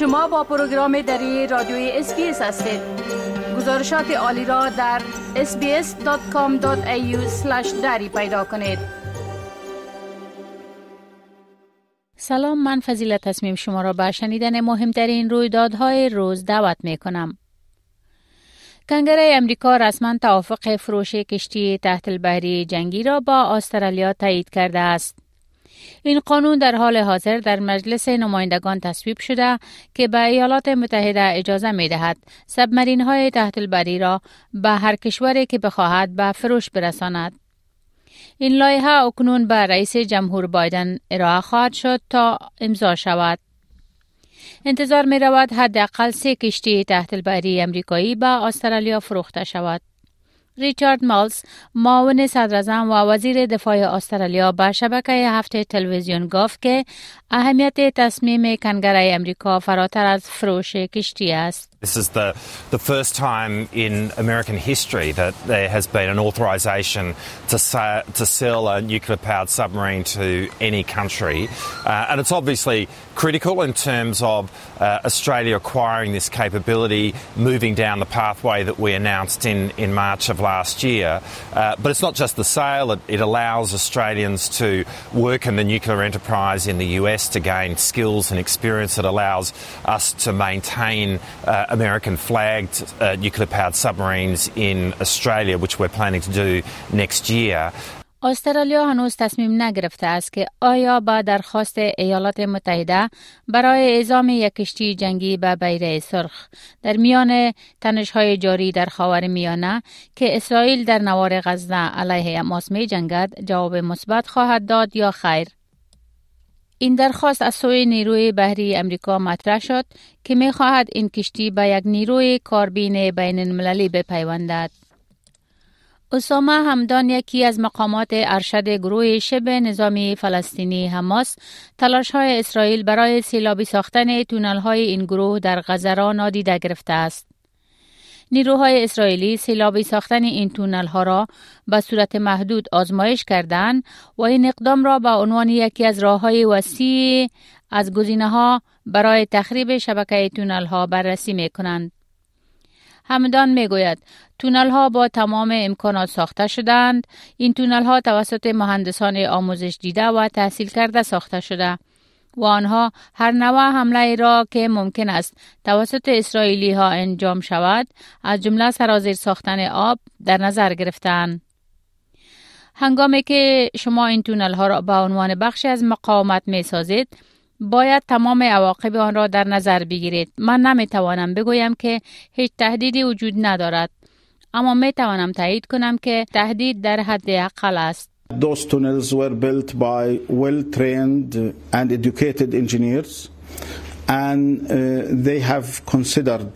شما با پروگرام دری رادیوی SBS هستید گزارشات عالی را در sbs.com.au دری پیدا کنید سلام من فضیلت تصمیم شما را به شنیدن مهمترین رویدادهای روز دعوت می کنم. کنگره امریکا رسما توافق فروش کشتی تحت البحری جنگی را با استرالیا تایید کرده است. این قانون در حال حاضر در مجلس نمایندگان تصویب شده که به ایالات متحده اجازه می دهد سبمرین های تحت البری را به هر کشوری که بخواهد به فروش برساند. این لایحه اکنون به رئیس جمهور بایدن ارائه خواهد شد تا امضا شود. انتظار می رود حداقل سه کشتی تحت البری امریکایی به استرالیا فروخته شود. ریچارد مالز معاون صدر و وزیر دفاع استرالیا به شبکه هفته تلویزیون گفت که اهمیت تصمیم کنگره امریکا فراتر از فروش کشتی است. This is the, the first time in American history that there has been an authorisation to, sa- to sell a nuclear powered submarine to any country. Uh, and it's obviously critical in terms of uh, Australia acquiring this capability, moving down the pathway that we announced in, in March of last year. Uh, but it's not just the sale, it, it allows Australians to work in the nuclear enterprise in the US to gain skills and experience. It allows us to maintain uh, American flagged uh, nuclear powered submarines in Australia, which we're planning to do next year. استرالیا هنوز تصمیم نگرفته است که آیا با درخواست ایالات متحده برای اعزام یک کشتی جنگی به بیره سرخ در میان تنشهای جاری در خاور میانه که اسرائیل در نوار غزه علیه حماس می جواب مثبت خواهد داد یا خیر این درخواست از سوی نیروی بحری امریکا مطرح شد که می خواهد این کشتی به یک نیروی کاربین بین المللی بپیوندد. اسامه همدان یکی از مقامات ارشد گروه شبه نظامی فلسطینی حماس تلاش های اسرائیل برای سیلابی ساختن تونل های این گروه در غزه را نادیده گرفته است. نیروهای اسرائیلی سیلابی ساختن این تونل ها را به صورت محدود آزمایش کردند و این اقدام را به عنوان یکی از راه های وسیع از گزینه ها برای تخریب شبکه تونل ها بررسی می کنند. همدان می گوید تونل ها با تمام امکانات ساخته شدند. این تونل ها توسط مهندسان آموزش دیده و تحصیل کرده ساخته شده. و آنها هر نوع حمله را که ممکن است توسط اسرائیلی ها انجام شود از جمله سرازیر ساختن آب در نظر گرفتند. هنگامی که شما این تونل ها را به عنوان بخشی از مقاومت می سازید باید تمام عواقب آن را در نظر بگیرید. من نمی توانم بگویم که هیچ تهدیدی وجود ندارد. اما می توانم تایید کنم که تهدید در حد اقل است. Those tunnels were built by well trained and educated engineers, and uh, they have considered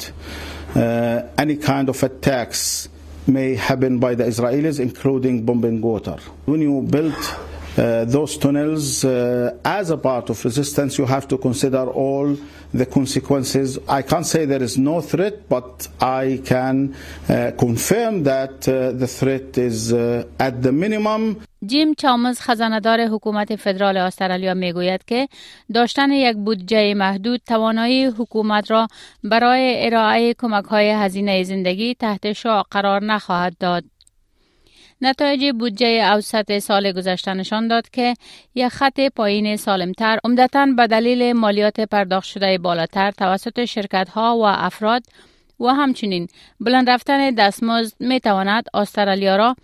uh, any kind of attacks may happen by the Israelis, including bombing water. When you build uh, those tunnels uh, as a part of resistance, you have to consider all the consequences. I can't say there is no threat, but I can uh, confirm that the threat is at the minimum. جیم چامز خزاندار حکومت فدرال استرالیا می‌گوید که داشتن یک بودجه محدود توانایی حکومت را برای ارائه کمک های هزینه زندگی تحت شعا قرار نخواهد داد. نتایج بودجه اوسط سال گذشته نشان داد که یک خط پایین سالمتر عمدتا به دلیل مالیات پرداخت شده بالاتر توسط شرکت ها و افراد و همچنین بلند رفتن دستمزد می تواند استرالیا را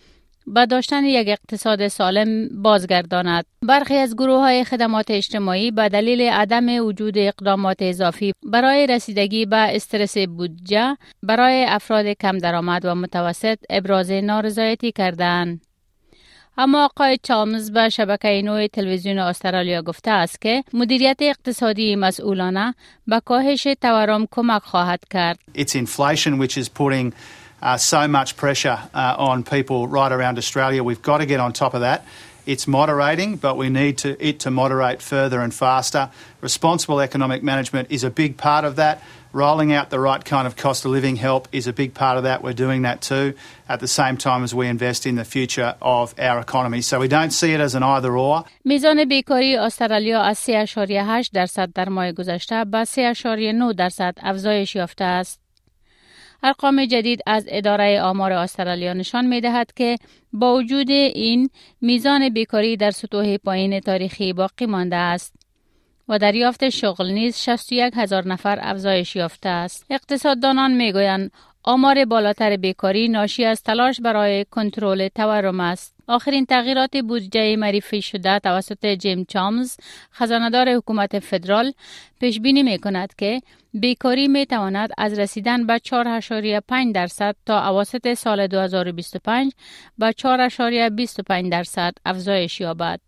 به داشتن یک اقتصاد سالم بازگرداند. برخی از گروه های خدمات اجتماعی به دلیل عدم وجود اقدامات اضافی برای رسیدگی به استرس بودجه برای افراد کم درآمد و متوسط ابراز نارضایتی کردند. اما آقای چالمز به شبکه نوع تلویزیون استرالیا گفته است که مدیریت اقتصادی مسئولانه به کاهش تورم کمک خواهد کرد. It's inflation which is putting uh, so much pressure uh, on people right around Australia. We've got to get on top of that. It's moderating, but we need to, it to moderate further and faster. Responsible economic management is a big part of that. Rolling out the right kind of cost of living help is a big part of that. We're doing that too at the same time as we invest in the future of our economy. So we don't see it as an either or. میزان بیکاری استرالیا از 3.8 درصد در ماه گذشته به 3.9 درصد افزایش یافته است. ارقام جدید از اداره آمار استرالیا نشان می دهد که با وجود این میزان بیکاری در سطوح پایین تاریخی باقی مانده است. و دریافت شغل نیز 61 هزار نفر افزایش یافته است. اقتصاددانان می‌گویند آمار بالاتر بیکاری ناشی از تلاش برای کنترل تورم است. آخرین تغییرات بودجه معرفی شده توسط جیم چامز خزاندار حکومت فدرال پیش بینی می کند که بیکاری می تواند از رسیدن به 4.5 درصد تا اواسط سال 2025 به 4.25 درصد افزایش یابد.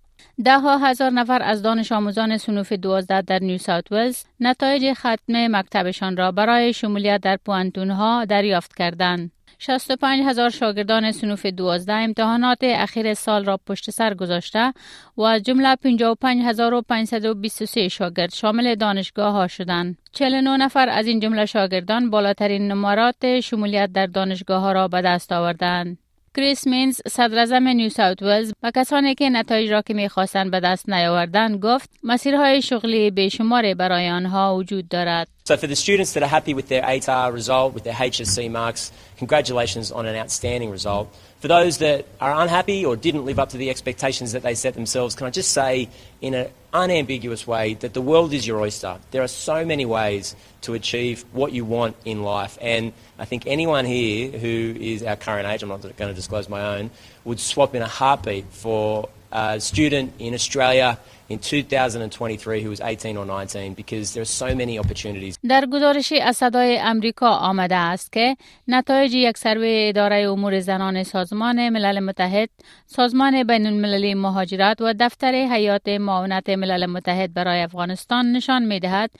ده ها هزار نفر از دانش آموزان سنوف دوازده در نیو ساوت ولز نتایج ختم مکتبشان را برای شمولیت در پوانتون ها دریافت کردند. 65 هزار شاگردان سنوف دوازده امتحانات اخیر سال را پشت سر گذاشته و از جمله 55523 شاگرد شامل دانشگاه ها شدند. 49 نفر از این جمله شاگردان بالاترین نمرات شمولیت در دانشگاه ها را به دست آوردند. کریس مینز صدر اعظم نیو ساوت ولز با کسانی که نتایج را که می‌خواستند به دست نیاوردند گفت مسیرهای شغلی بیشماری برای آنها وجود دارد So for the students that are happy with their ATAR result, with their HSC marks, congratulations on an outstanding result. For those that are unhappy or didn't live up to the expectations that they set themselves, can I just say in an unambiguous way that the world is your oyster. There are so many ways to achieve what you want in life. And I think anyone here who is our current age, I'm not going to disclose my own, would swap in a heartbeat for a student in Australia in 2023 who was 18 or 19 because there are so many opportunities. در گزارشی از صدای امریکا آمده است که نتایج یک سروی اداره امور زنان سازمان ملل متحد، سازمان بین المللی مهاجرت و دفتر حیات معاونت ملل متحد برای افغانستان نشان می دهد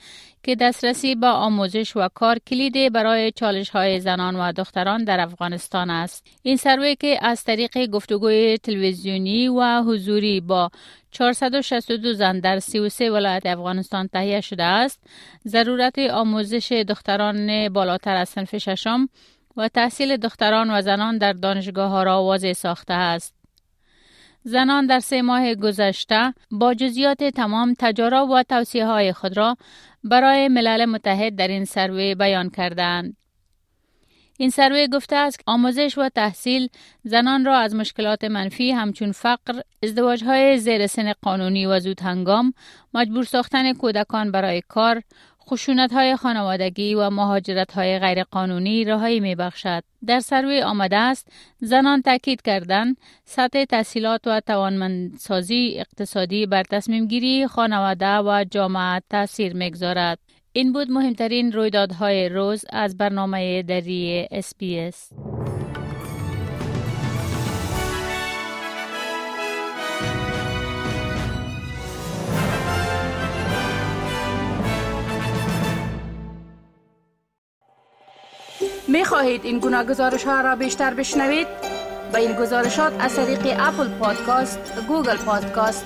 که دسترسی با آموزش و کار کلیدی برای چالش های زنان و دختران در افغانستان است. این سروی که از طریق گفتگوی تلویزیونی و حضوری با 462 زن در 33 ولایت افغانستان تهیه شده است، ضرورت آموزش دختران بالاتر از صنف ششم و تحصیل دختران و زنان در دانشگاه ها را واضح ساخته است. زنان در سه ماه گذشته با جزیات تمام تجارب و توصیه های خود را برای ملل متحد در این سروی بیان کردند. این سروی گفته است که آموزش و تحصیل زنان را از مشکلات منفی همچون فقر، ازدواج های زیر سن قانونی و زود هنگام، مجبور ساختن کودکان برای کار، خشونت های خانوادگی و مهاجرت های غیرقانونی رهایی می بخشد. در سروی آمده است زنان تاکید کردند سطح تحصیلات و توانمندسازی اقتصادی بر تصمیم گیری خانواده و جامعه تاثیر می‌گذارد. این بود مهمترین رویدادهای روز از برنامه دری اسپیس. می خواهید این گونه گزارش ها را بیشتر بشنوید؟ به این گزارشات از طریق Apple Podcast، Google Podcast،